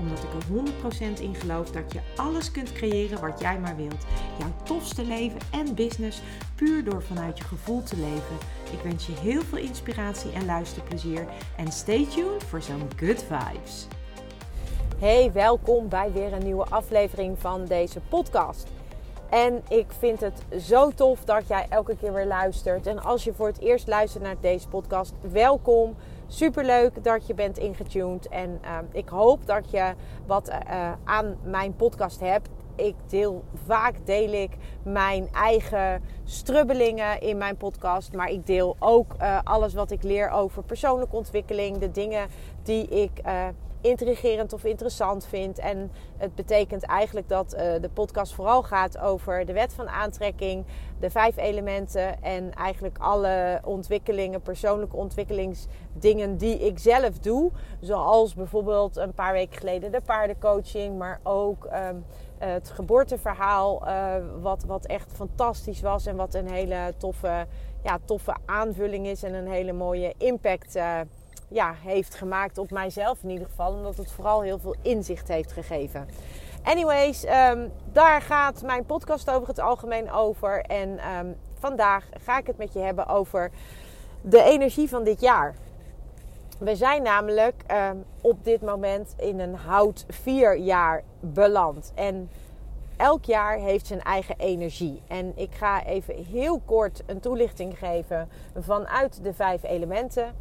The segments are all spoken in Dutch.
Omdat ik er 100% in geloof dat je alles kunt creëren wat jij maar wilt. Jouw tofste leven en business puur door vanuit je gevoel te leven. Ik wens je heel veel inspiratie en luisterplezier. En stay tuned voor zo'n good vibes. Hey, welkom bij weer een nieuwe aflevering van deze podcast. En ik vind het zo tof dat jij elke keer weer luistert. En als je voor het eerst luistert naar deze podcast, welkom. Superleuk dat je bent ingetuned. En uh, ik hoop dat je wat uh, aan mijn podcast hebt ik deel vaak deel ik mijn eigen strubbelingen in mijn podcast, maar ik deel ook uh, alles wat ik leer over persoonlijke ontwikkeling, de dingen die ik intrigerend of interessant vind. En het betekent eigenlijk dat uh, de podcast vooral gaat over de wet van aantrekking, de vijf elementen en eigenlijk alle ontwikkelingen, persoonlijke ontwikkelingsdingen die ik zelf doe. Zoals bijvoorbeeld een paar weken geleden de paardencoaching, maar ook um, het geboorteverhaal, uh, wat, wat echt fantastisch was en wat een hele toffe, ja, toffe aanvulling is en een hele mooie impact uh, ja, heeft gemaakt op mijzelf in ieder geval. Omdat het vooral heel veel inzicht heeft gegeven. Anyways, um, daar gaat mijn podcast over het algemeen over. En um, vandaag ga ik het met je hebben over de energie van dit jaar. We zijn namelijk um, op dit moment in een hout 4 jaar beland. En elk jaar heeft zijn eigen energie. En ik ga even heel kort een toelichting geven vanuit de vijf elementen.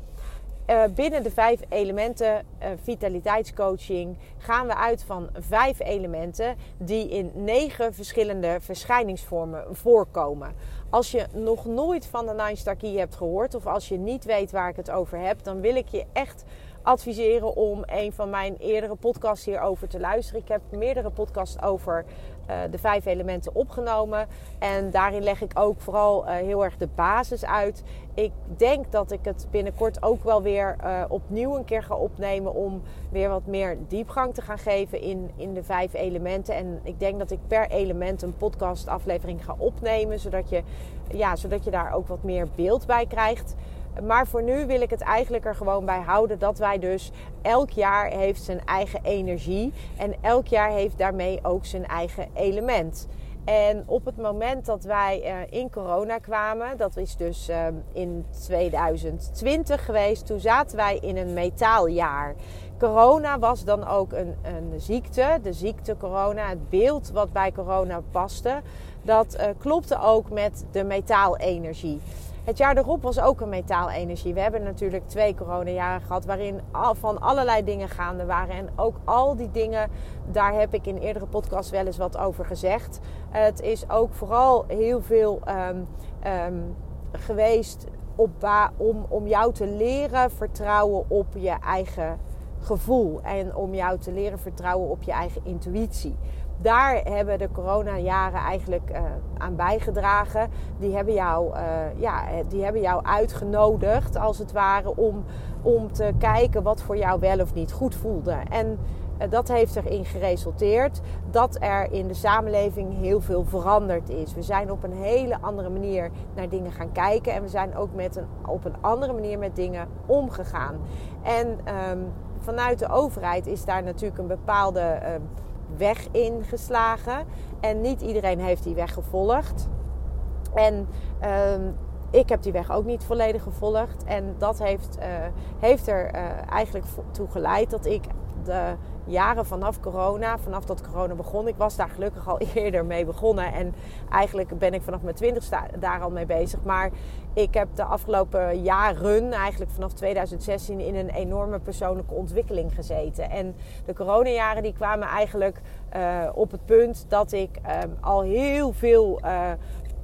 Uh, binnen de vijf elementen uh, vitaliteitscoaching gaan we uit van vijf elementen die in negen verschillende verschijningsvormen voorkomen. Als je nog nooit van de Nine Star Key hebt gehoord of als je niet weet waar ik het over heb, dan wil ik je echt adviseren om een van mijn eerdere podcasts hierover te luisteren. Ik heb meerdere podcasts over de vijf elementen opgenomen. En daarin leg ik ook vooral uh, heel erg de basis uit. Ik denk dat ik het binnenkort ook wel weer uh, opnieuw een keer ga opnemen. Om weer wat meer diepgang te gaan geven in, in de vijf elementen. En ik denk dat ik per element een podcastaflevering ga opnemen. Zodat je, ja, zodat je daar ook wat meer beeld bij krijgt. Maar voor nu wil ik het eigenlijk er gewoon bij houden dat wij dus elk jaar heeft zijn eigen energie en elk jaar heeft daarmee ook zijn eigen element. En op het moment dat wij uh, in corona kwamen, dat is dus uh, in 2020 geweest, toen zaten wij in een metaaljaar. Corona was dan ook een, een ziekte, de ziekte corona, het beeld wat bij corona paste, dat uh, klopte ook met de metaalenergie. Het jaar erop was ook een metaalenergie. We hebben natuurlijk twee coronajaren gehad waarin van allerlei dingen gaande waren. En ook al die dingen, daar heb ik in eerdere podcasts wel eens wat over gezegd. Het is ook vooral heel veel um, um, geweest op om, om jou te leren vertrouwen op je eigen gevoel. En om jou te leren vertrouwen op je eigen intuïtie daar hebben de coronajaren eigenlijk uh, aan bijgedragen. Die hebben, jou, uh, ja, die hebben jou uitgenodigd, als het ware, om, om te kijken wat voor jou wel of niet goed voelde. En dat heeft erin geresulteerd dat er in de samenleving heel veel veranderd is. We zijn op een hele andere manier naar dingen gaan kijken. En we zijn ook met een, op een andere manier met dingen omgegaan. En um, vanuit de overheid is daar natuurlijk een bepaalde weg ingeslagen. En niet iedereen heeft die weg gevolgd. En um, ik heb die weg ook niet volledig gevolgd. En dat heeft, uh, heeft er uh, eigenlijk toe geleid dat ik de jaren vanaf corona, vanaf dat corona begon, ik was daar gelukkig al eerder mee begonnen. En eigenlijk ben ik vanaf mijn twintigste daar al mee bezig. Maar ik heb de afgelopen jaren, eigenlijk vanaf 2016, in een enorme persoonlijke ontwikkeling gezeten. En de coronajaren die kwamen eigenlijk uh, op het punt dat ik uh, al heel veel uh,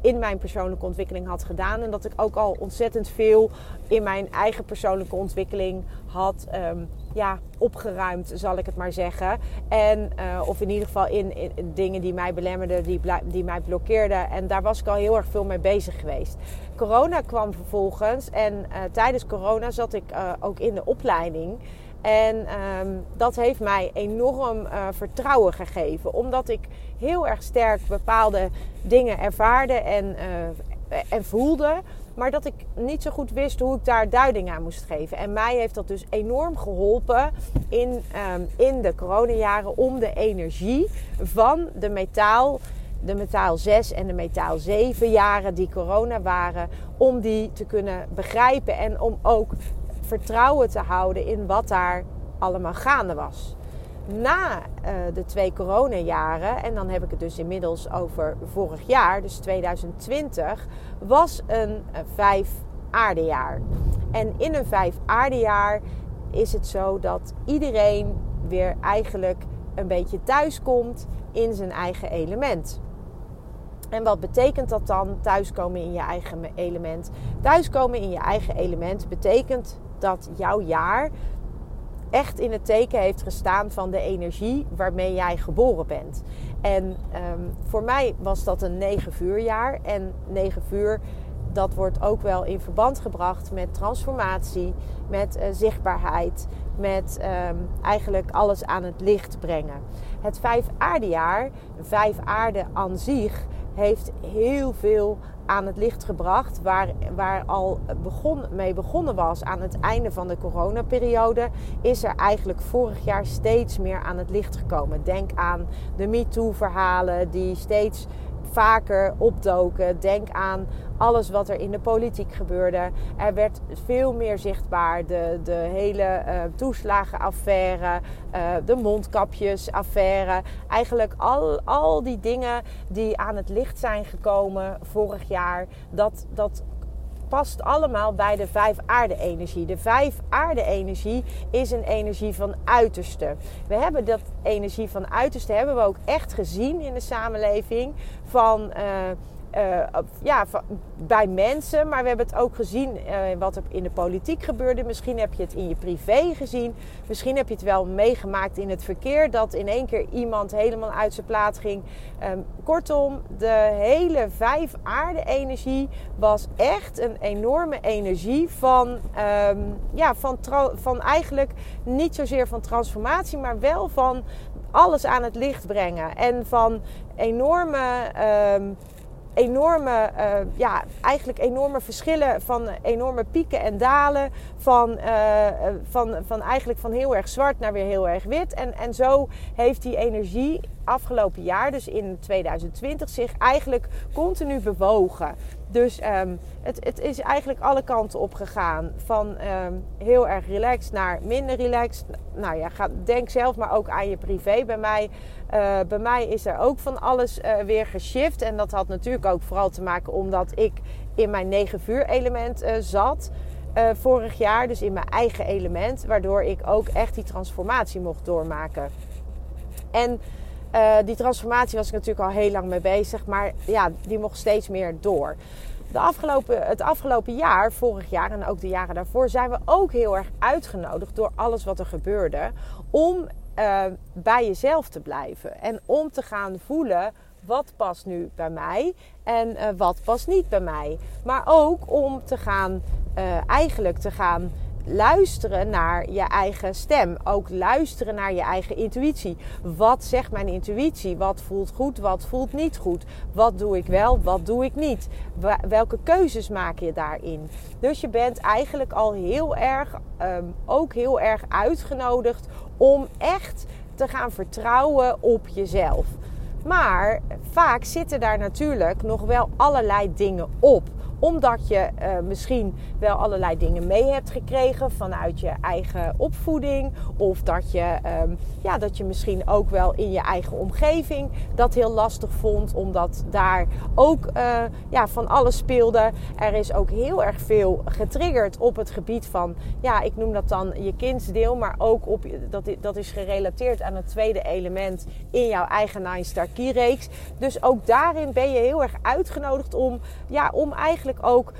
in mijn persoonlijke ontwikkeling had gedaan. En dat ik ook al ontzettend veel in mijn eigen persoonlijke ontwikkeling had ehm, ja, opgeruimd, zal ik het maar zeggen. En, uh, of in ieder geval in, in, dingen die mij belemmerden, die, die mij blokkeerden. En daar was ik al heel erg veel mee bezig geweest. Corona kwam vervolgens en uh, tijdens corona zat ik uh, ook in de opleiding. En um, dat heeft mij enorm vertrouwen gegeven. Omdat ik heel erg sterk bepaalde dingen ervaarde en, uh, en voelde. Maar dat ik niet zo goed wist hoe ik daar duiding aan moest geven. En mij heeft dat dus enorm geholpen in, um, in de coronajaren om de energie van de metaal de metaal 6 en de metaal 7 jaren die corona waren, om die te kunnen begrijpen en om ook vertrouwen te houden in wat daar allemaal gaande was. Na uh, de twee coronajaren, en dan heb ik het dus inmiddels over vorig jaar, dus 2020, was een vijf aardejaar. En in een vijf aardejaar is het zo dat iedereen weer eigenlijk een beetje thuis komt in zijn eigen element. En wat betekent dat dan, thuiskomen in je eigen element? Thuiskomen in je eigen element betekent dat jouw jaar echt in het teken heeft gestaan van de energie waarmee jij geboren bent. En um, voor mij was dat een 9 vuurjaar. En 9 vuur, dat wordt ook wel in verband gebracht met transformatie, met uh, zichtbaarheid, met um, eigenlijk alles aan het licht brengen. Het vijf aardejaar, vijf aarde aan zich, heeft heel veel aan het licht gebracht. Waar, waar al begon, mee begonnen was aan het einde van de coronaperiode, is er eigenlijk vorig jaar steeds meer aan het licht gekomen. Denk aan de MeToo-verhalen die steeds vaker opdoken. Denk aan alles wat er in de politiek gebeurde. Er werd veel meer zichtbaar. De, de hele uh, toeslagenaffaire, uh, de mondkapjesaffaire. Eigenlijk al, al die dingen die aan het licht zijn gekomen vorig jaar. Dat, dat past allemaal bij de vijf aarde-energie. De vijf aarde-energie is een energie van uiterste. We hebben dat energie van uiterste hebben we ook echt gezien in de samenleving van. Uh, uh, ja, bij mensen. Maar we hebben het ook gezien uh, wat er in de politiek gebeurde. Misschien heb je het in je privé gezien. Misschien heb je het wel meegemaakt in het verkeer. Dat in één keer iemand helemaal uit zijn plaats ging. Um, kortom, de hele vijf aarde energie was echt een enorme energie van, um, ja, van, van eigenlijk niet zozeer van transformatie. Maar wel van alles aan het licht brengen. En van enorme... Um, enorme, uh, ja, eigenlijk enorme verschillen van enorme pieken en dalen. Van, uh, van, van eigenlijk van heel erg zwart naar weer heel erg wit. En, en zo heeft die energie afgelopen jaar, dus in 2020, zich eigenlijk continu bewogen. Dus um, het, het, is eigenlijk alle kanten op gegaan. Van um, heel erg relaxed naar minder relaxed. Nou ja, ga, denk zelf maar ook aan je privé. Bij mij, uh, bij mij is er ook van alles uh, weer geshift. En dat had natuurlijk ook vooral te maken omdat ik in mijn 9 vuur element uh, zat. vorig jaar, dus in mijn eigen element. Waardoor ik ook echt die transformatie mocht doormaken. En uh, die transformatie was ik natuurlijk al heel lang mee bezig. Maar ja, die mocht steeds meer door. De afgelopen, het afgelopen jaar, vorig jaar en ook de jaren daarvoor, zijn we ook heel erg uitgenodigd door alles wat er gebeurde. Om uh, bij jezelf te blijven. En om te gaan voelen wat past nu bij mij en uh, wat past niet bij mij. Maar ook om te gaan, eigenlijk te gaan luisteren naar je eigen stem. Ook luisteren naar je eigen intuïtie. Wat zegt mijn intuïtie? Wat voelt goed? Wat voelt niet goed? Wat doe ik wel? Wat doe ik niet? Welke keuzes maak je daarin? Dus je bent eigenlijk al heel erg, um, ook heel erg uitgenodigd om echt te gaan vertrouwen op jezelf. Maar vaak zitten daar natuurlijk nog wel allerlei dingen op Omdat je uh, misschien wel allerlei dingen mee hebt gekregen vanuit je eigen opvoeding. Of dat je, um, ja, dat je misschien ook wel in je eigen omgeving dat heel lastig vond. Omdat daar ook uh, ja, van alles speelde. Er is ook heel erg veel getriggerd op het gebied van, ja, ik noem dat dan je kindsdeel. Maar ook op, dat, dat is gerelateerd aan het tweede element in jouw eigen Nine Star Key reeks. Dus ook daarin ben je heel erg uitgenodigd om, ja, om ook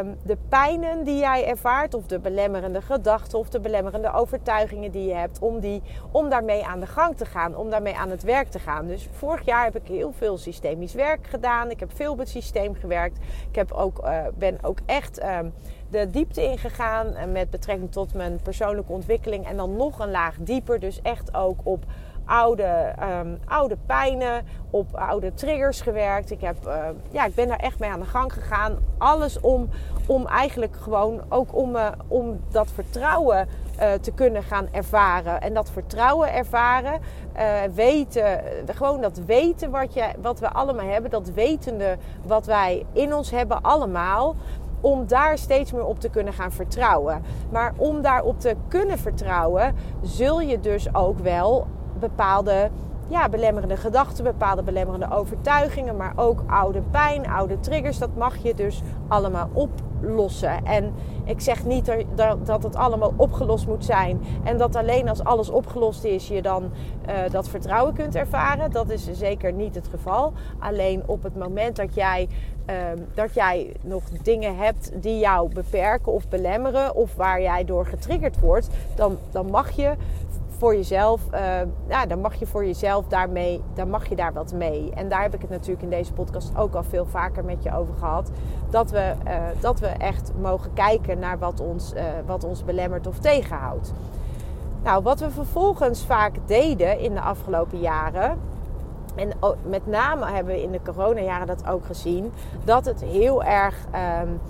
um, de pijnen die jij ervaart, of de belemmerende gedachten of de belemmerende overtuigingen die je hebt, om, die, om daarmee aan de gang te gaan, om daarmee aan het werk te gaan. Dus vorig jaar heb ik heel veel systemisch werk gedaan. Ik heb veel op het systeem gewerkt. Ik heb ook, uh, ben ook echt. Um, de diepte ingegaan met betrekking tot mijn persoonlijke ontwikkeling. En dan nog een laag dieper. Dus echt ook op oude, um, oude pijnen, op oude triggers gewerkt. Ik, heb, uh, ja, ik ben daar echt mee aan de gang gegaan. Alles om, om eigenlijk gewoon ook om, uh, om dat vertrouwen uh, te kunnen gaan ervaren. En dat vertrouwen ervaren, weten, gewoon dat weten wat, je, wat we allemaal hebben, dat wetende wat wij in ons hebben allemaal om daar steeds meer op te kunnen gaan vertrouwen. Maar om daarop te kunnen vertrouwen, zul je dus ook wel bepaalde ja, belemmerende gedachten, bepaalde belemmerende overtuigingen, maar ook oude pijn, oude triggers. Dat mag je dus allemaal oplossen. En ik zeg niet dat, het allemaal opgelost moet zijn en dat alleen als alles opgelost is je dan uh, dat vertrouwen kunt ervaren. Dat is zeker niet het geval. Alleen op het moment dat jij, uh, dat jij nog dingen hebt die jou beperken of belemmeren of waar jij door getriggerd wordt, dan, dan mag je voor jezelf, uh, ja, dan mag je voor jezelf daarmee, dan mag je daar wat mee. En daar heb ik het natuurlijk in deze podcast ook al veel vaker met je over gehad. Dat we, uh, dat we echt mogen kijken naar wat ons, uh, wat ons belemmert of tegenhoudt. Nou, wat we vervolgens vaak deden in de afgelopen jaren. En met name hebben we in de coronajaren dat ook gezien. Dat het heel erg. Um,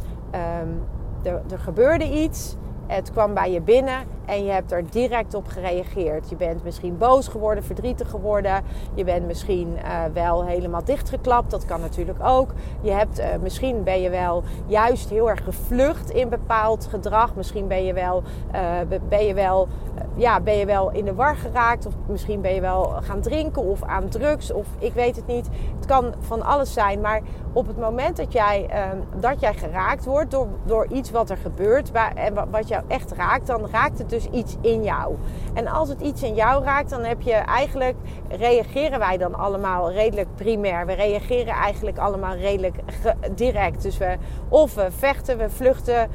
um, er, er gebeurde iets. Het kwam bij je binnen en je hebt er direct op gereageerd. Je bent misschien boos geworden, verdrietig geworden. Je bent misschien uh, wel helemaal dichtgeklapt. Dat kan natuurlijk ook. Je hebt, uh, misschien ben je wel juist heel erg gevlucht in bepaald gedrag. Misschien ben je wel, uh, ben je wel, ja, ben je wel in de war geraakt. Of misschien ben je wel gaan drinken of aan drugs. Of ik weet het niet. Het kan van alles zijn. Maar op het moment dat jij, dat jij geraakt wordt door, door iets wat er gebeurt. En wat jou echt raakt, dan raakt het dus dus iets in jou. En als het iets in jou raakt, dan heb je eigenlijk, reageren wij dan allemaal redelijk primair. We reageren eigenlijk allemaal redelijk direct. Dus we of we vechten, we vluchten,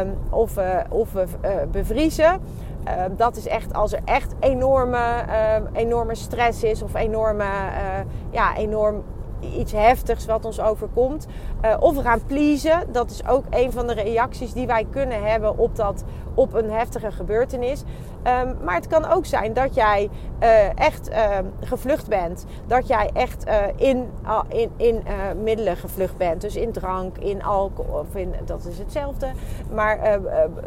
um, of we, of we uh, bevriezen. Uh, dat is echt als er echt enorme, uh, enorme stress is of enorme, uh, ja, enorm iets heftigs wat ons overkomt. Uh, of we gaan pleasen. Dat is ook een van de reacties die wij kunnen hebben op, dat, op een heftige gebeurtenis. Um, maar het kan ook zijn dat jij uh, echt uh, gevlucht bent. Dat jij echt uh, in, in, in middelen gevlucht bent. Dus in drank, in alcohol. Of in, dat is hetzelfde. Maar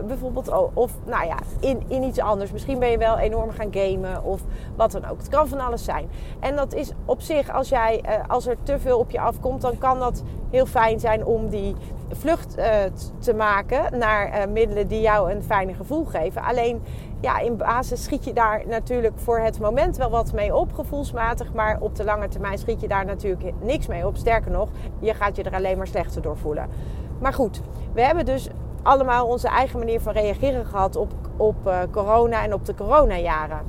bijvoorbeeld, of nou ja, in, in iets anders. Misschien ben je wel enorm gaan gamen of wat dan ook. Het kan van alles zijn. En dat is op zich, als, jij, als er te veel op je afkomt, dan kan dat heel fijn zijn om die vlucht te maken naar middelen die jou een gevoel geven. Alleen ja, in basis schiet je daar natuurlijk voor het moment wel wat mee op, gevoelsmatig. Maar op de lange termijn schiet je daar natuurlijk niks mee op. Sterker nog, je gaat je er alleen maar slechter door voelen. Maar goed, we hebben dus allemaal onze eigen manier van reageren gehad op, op uh, corona en op de coronajaren.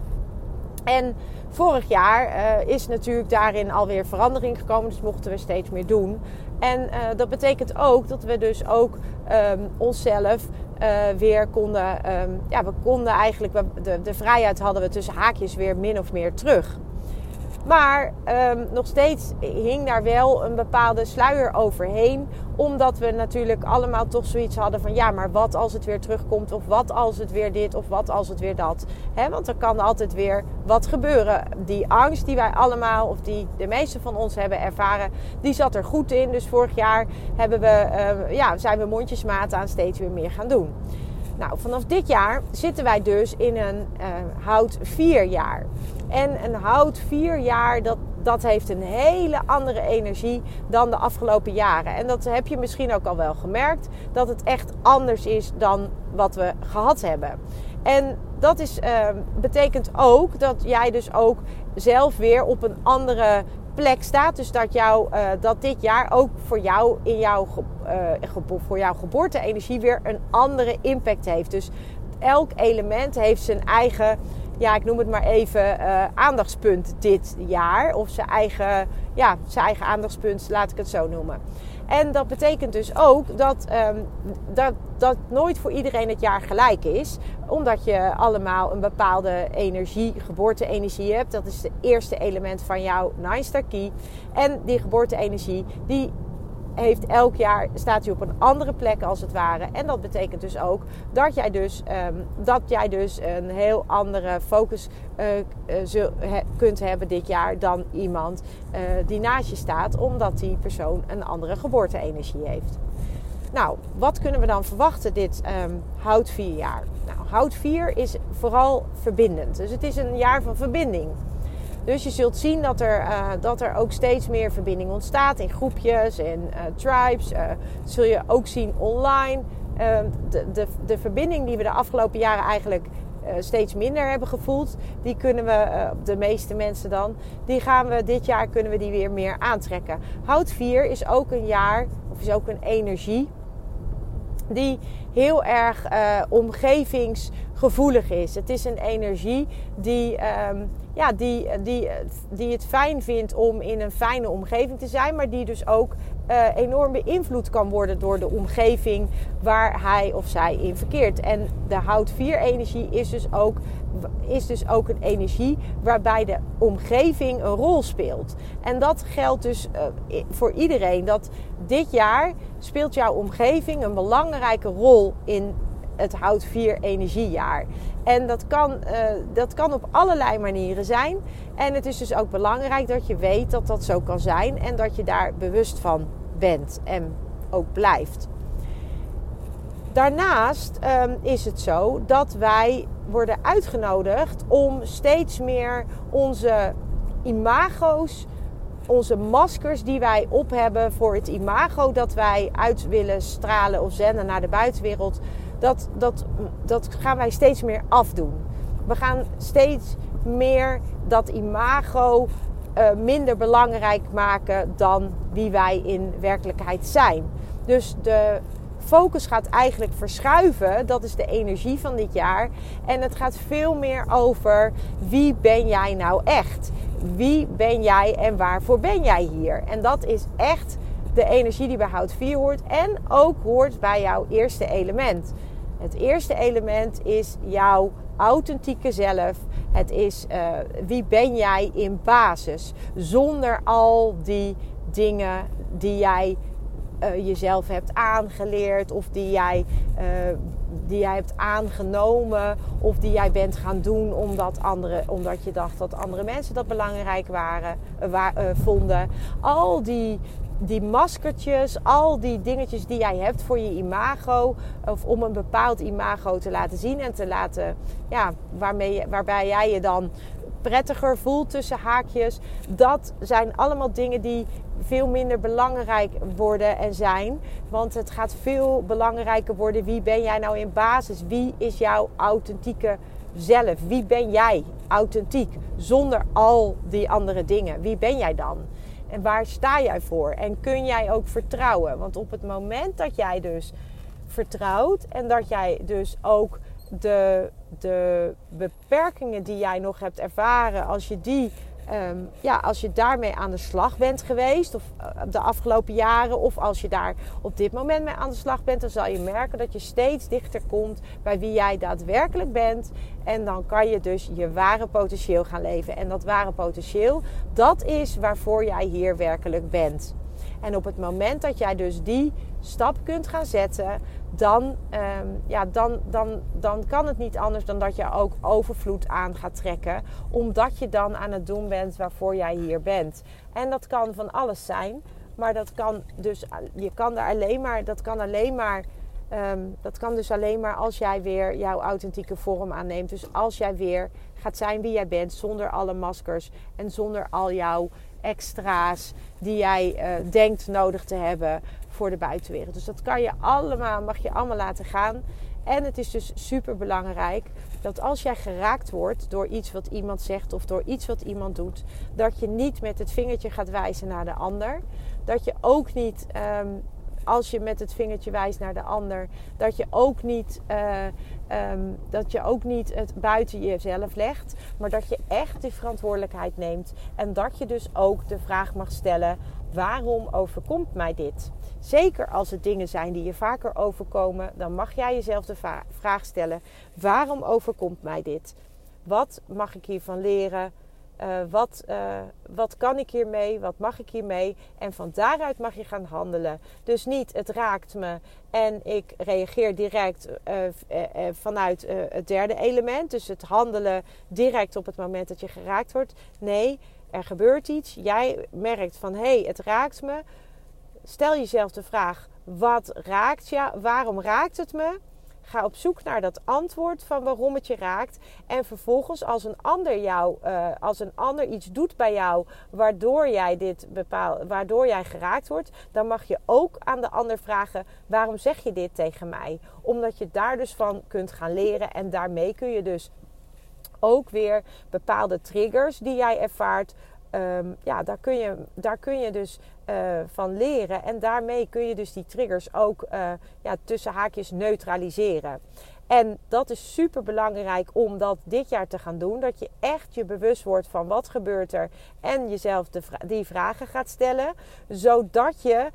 En vorig jaar uh, is natuurlijk daarin alweer verandering gekomen, dus mochten we steeds meer doen. En uh, dat betekent ook dat we dus ook um, onszelf uh, weer konden, um, ja, we konden eigenlijk, de, de vrijheid hadden we tussen haakjes weer min of meer terug. Maar um, nog steeds hing daar wel een bepaalde sluier overheen. Omdat we natuurlijk allemaal toch zoiets hadden van ja, maar wat als het weer terugkomt? Of wat als het weer dit? Of wat als het weer dat? Want er kan altijd weer wat gebeuren. Die angst die wij allemaal, of die de meeste van ons hebben ervaren, die zat er goed in. Dus vorig jaar hebben we, uh, ja, zijn we mondjesmaat aan steeds weer meer gaan doen. Nou, vanaf dit jaar zitten wij dus in een uh, hout vier jaar. En een hout vier jaar, dat, dat heeft een hele andere energie dan de afgelopen jaren. En dat heb je misschien ook al wel gemerkt, dat het echt anders is dan wat we gehad hebben. En dat is, uh, betekent ook dat jij dus ook zelf weer op een andere plek staat. Dus dat, jou, uh, dat dit jaar ook voor jou in jouw, uh, voor jouw geboorte-energie weer een andere impact heeft. Dus elk element heeft zijn eigen, ja, ik noem het maar even, uh, aandachtspunt dit jaar. Of zijn eigen, ja, zijn eigen aandachtspunt, laat ik het zo noemen. En dat betekent dus ook dat, um, dat, dat nooit voor iedereen het jaar gelijk is. Omdat je allemaal een bepaalde energie, geboorte-energie hebt. Dat is het eerste element van jouw Nine Star Key. En die geboorte-energie, die heeft elk jaar staat hij op een andere plek als het ware. En dat betekent dus ook dat jij dus, um, dat jij dus een heel andere focus zul, he, kunt hebben dit jaar dan iemand uh, die naast je staat, omdat die persoon een andere geboorte-energie heeft. Nou, wat kunnen we dan verwachten dit um, hout 4 jaar? Nou, hout 4 is vooral verbindend. Dus het is een jaar van verbinding. Dus je zult zien dat er, uh, dat er ook steeds meer verbinding ontstaat in groepjes en uh, tribes. Dat zul je ook zien online. Ehm, de, de, de verbinding die we de afgelopen jaren eigenlijk steeds minder hebben gevoeld, die kunnen we, de meeste mensen dan, die gaan we dit jaar kunnen we die weer meer aantrekken. Hout 4 is ook een jaar, of is ook een energie die heel erg omgevingsgevoelig is. Het is een energie die. Um, ja, die, die, die het fijn vindt om in een fijne omgeving te zijn, maar die dus ook uh, enorm beïnvloed kan worden door de omgeving waar hij of zij in verkeert. En de hout 4 energie is dus ook, is dus ook een energie waarbij de omgeving een rol speelt. En dat geldt dus uh, voor iedereen. Dat dit jaar speelt jouw omgeving een belangrijke rol in het hout 4 energiejaar. En dat kan, uh, dat kan op allerlei manieren zijn. En het is dus ook belangrijk dat je weet dat dat zo kan zijn en dat je daar bewust van bent en ook blijft. Daarnaast um, is het zo dat wij worden uitgenodigd om steeds meer onze imago's, onze maskers die wij op hebben voor het imago dat wij uit willen stralen of zenden naar de buitenwereld, dat, dat, dat gaan wij steeds meer afdoen. We gaan steeds meer dat imago uh, minder belangrijk maken dan wie wij in werkelijkheid zijn. Dus de focus gaat eigenlijk verschuiven. Dat is de energie van dit jaar. En het gaat veel meer over wie ben jij nou echt? Wie ben jij en waarvoor ben jij hier? En dat is echt de energie die bij Hout 4 hoort. En ook hoort bij jouw eerste element. Het eerste element is jouw authentieke zelf. Het is uh, wie ben jij in basis. Zonder al die dingen die jij uh, jezelf hebt aangeleerd of die jij, uh, die jij hebt aangenomen of die jij bent gaan doen omdat, andere, omdat je dacht dat andere mensen dat belangrijk waren, uh, vonden. Al die die maskertjes, al die dingetjes die jij hebt voor je imago. Of om een bepaald imago te laten zien en te laten, ja, waarmee, waarbij jij je dan prettiger voelt tussen haakjes. Dat zijn allemaal dingen die veel minder belangrijk worden en zijn. Want het gaat veel belangrijker worden. Wie ben jij nou in basis? Wie is jouw authentieke zelf? Wie ben jij authentiek? Zonder al die andere dingen. Wie ben jij dan? En waar sta jij voor? En kun jij ook vertrouwen? Want op het moment dat jij dus vertrouwt en dat jij dus ook de, de beperkingen die jij nog hebt ervaren, als je die um, ja, als je daarmee aan de slag bent geweest, of uh, de afgelopen jaren, of als je daar op dit moment mee aan de slag bent, dan zal je merken dat je steeds dichter komt bij wie jij daadwerkelijk bent. En dan kan je dus je ware potentieel gaan leven. En dat ware potentieel, dat is waarvoor jij hier werkelijk bent. En op het moment dat jij dus die stap kunt gaan zetten, dan, um, ja, dan, dan, dan kan het niet anders dan dat je ook overvloed aan gaat trekken. Omdat je dan aan het doen bent waarvoor jij hier bent. En dat kan van alles zijn. Maar dat kan dus, je kan daar alleen maar, dat kan alleen maar, um, dat kan dus alleen maar als jij weer jouw authentieke vorm aanneemt. Dus als jij weer gaat zijn wie jij bent, zonder alle maskers en zonder al jouw extra's die jij uh, denkt nodig te hebben voor de buitenwereld. Dus dat kan je allemaal, mag je allemaal laten gaan. En het is dus super belangrijk dat als jij geraakt wordt door iets wat iemand zegt of door iets wat iemand doet, dat je niet met het vingertje gaat wijzen naar de ander. Dat je ook niet, ehm, als je met het vingertje wijst naar de ander, dat je ook niet, uh, um, dat je ook niet het buiten jezelf legt, maar dat je echt die verantwoordelijkheid neemt en dat je dus ook de vraag mag stellen: waarom overkomt mij dit? Zeker als het dingen zijn die je vaker overkomen, dan mag jij jezelf de vraag stellen: waarom overkomt mij dit? Wat mag ik hiervan leren? Uh, wat, uh, wat kan ik hiermee? Wat mag ik hiermee? En van daaruit mag je gaan handelen. Dus niet het raakt me en ik reageer direct uh, vanuit het derde element. Dus het handelen direct op het moment dat je geraakt wordt. Nee, er gebeurt iets. Jij merkt van hé, hey, het raakt me. Stel jezelf de vraag: wat raakt je? Waarom raakt het me? Ga op zoek naar dat antwoord van waarom het je raakt. En vervolgens, als een ander jou, uh, als een ander iets doet bij jou, waardoor jij dit bepaal, waardoor jij geraakt wordt, dan mag je ook aan de ander vragen: waarom zeg je dit tegen mij? Omdat je daar dus van kunt gaan leren en daarmee kun je dus ook weer bepaalde triggers die jij ervaart. Um, ja, daar kun je, daar kun je dus uh, van leren. En daarmee kun je dus die triggers ook uh, ja, tussen haakjes neutraliseren. En dat is super belangrijk om dat dit jaar te gaan doen. Dat je echt je bewust wordt van wat gebeurt er. En jezelf de die vragen gaat stellen. Zodat je,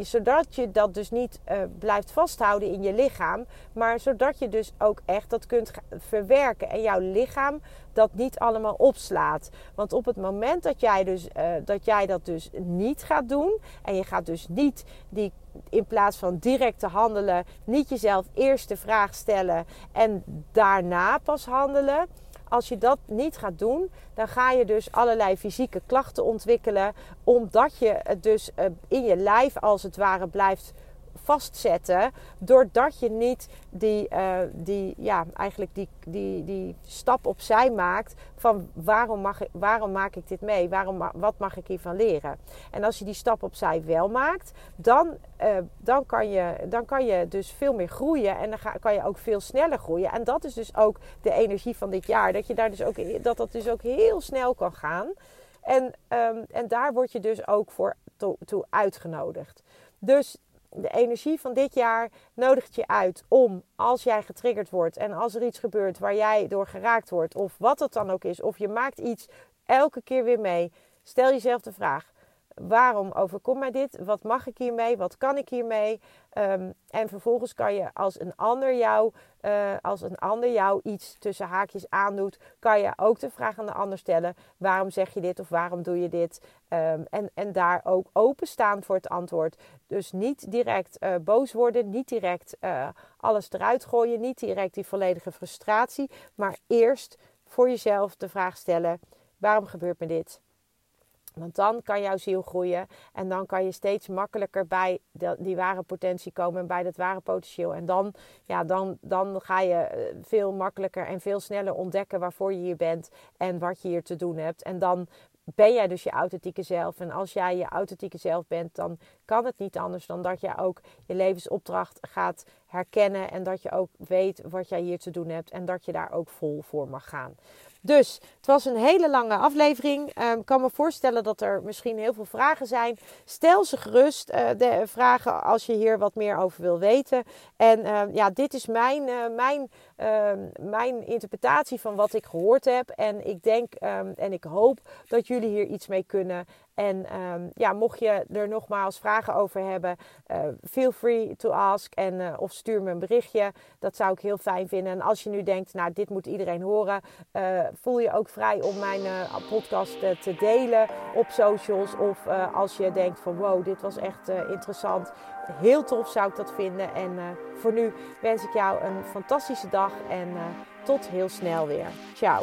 zodat je dat dus niet uh, blijft vasthouden in je lichaam. Maar zodat je dus ook echt dat kunt verwerken. En jouw lichaam dat niet allemaal opslaat. Want op het moment dat jij, dus, uh, dat, jij dat dus niet gaat doen. En je gaat dus niet die in plaats van direct te handelen, niet jezelf eerst de vraag stellen en daarna pas handelen. Als je dat niet gaat doen, dan ga je dus allerlei fysieke klachten ontwikkelen, omdat je het dus eh, in je lijf als het ware blijft vastzetten. Doordat je niet die, uh, die, ja, eigenlijk die, die, die stap opzij maakt van waarom, mag ik, waarom maak ik dit mee? Waarom, wat mag ik hiervan leren? En als je die stap opzij wel maakt, dan, uh, dan, kan, je, dan kan je dus veel meer groeien. En dan ga, kan je ook veel sneller groeien. En dat is dus ook de energie van dit jaar. Dat je daar dus ook, dat dat dus ook heel snel kan gaan. En, um, en daar word je dus ook voor toe uitgenodigd. Dus de energie van dit jaar nodigt je uit om als jij getriggerd wordt en als er iets gebeurt waar jij door geraakt wordt, of wat het dan ook is, of je maakt iets elke keer weer mee, stel jezelf de vraag: waarom overkomt mij dit? Wat mag ik hiermee? Wat kan ik hiermee? Um, en vervolgens kan je als een ander jou, uh, als een ander jou iets tussen haakjes aandoet, kan je ook de vraag aan de ander stellen: waarom zeg je dit of waarom doe je dit? Um, en, en daar ook openstaan voor het antwoord. Dus niet direct uh, boos worden, niet direct uh, alles eruit gooien, niet direct die volledige frustratie, maar eerst voor jezelf de vraag stellen: waarom gebeurt me dit? Want dan kan jouw ziel groeien en dan kan je steeds makkelijker bij die ware potentie komen en bij dat ware potentieel. En dan, ja, dan, dan ga je eh, veel makkelijker en veel sneller ontdekken waarvoor je hier bent en wat je hier te doen hebt. En dan ben jij dus je authentieke zelf. En als jij je authentieke zelf bent, dan kan het niet anders dan dat je ook je levensopdracht gaat herkennen. En dat je ook weet wat jij hier te doen hebt. En dat je daar ook vol voor mag gaan. Dus het was een hele lange aflevering. Ehm, ik kan me voorstellen dat er misschien heel veel vragen zijn. Stel ze gerust, uh, de vragen, als je hier wat meer over wil weten. En ehm, ja, dit is mijn, uh, mijn, uh, mijn interpretatie van wat ik gehoord heb. En ik denk en ik hoop dat jullie hier iets mee kunnen. En um, ja, mocht je er nogmaals vragen over hebben, uh, feel free to ask. En, uh, of stuur me een berichtje. Dat zou ik heel fijn vinden. En als je nu denkt, nou, dit moet iedereen horen, uh, voel je ook vrij om mijn podcast te delen op socials. Of als je denkt van wow, dit was echt interessant. Heel tof zou ik dat vinden. En voor nu wens ik jou een fantastische dag en tot heel snel weer. Ciao.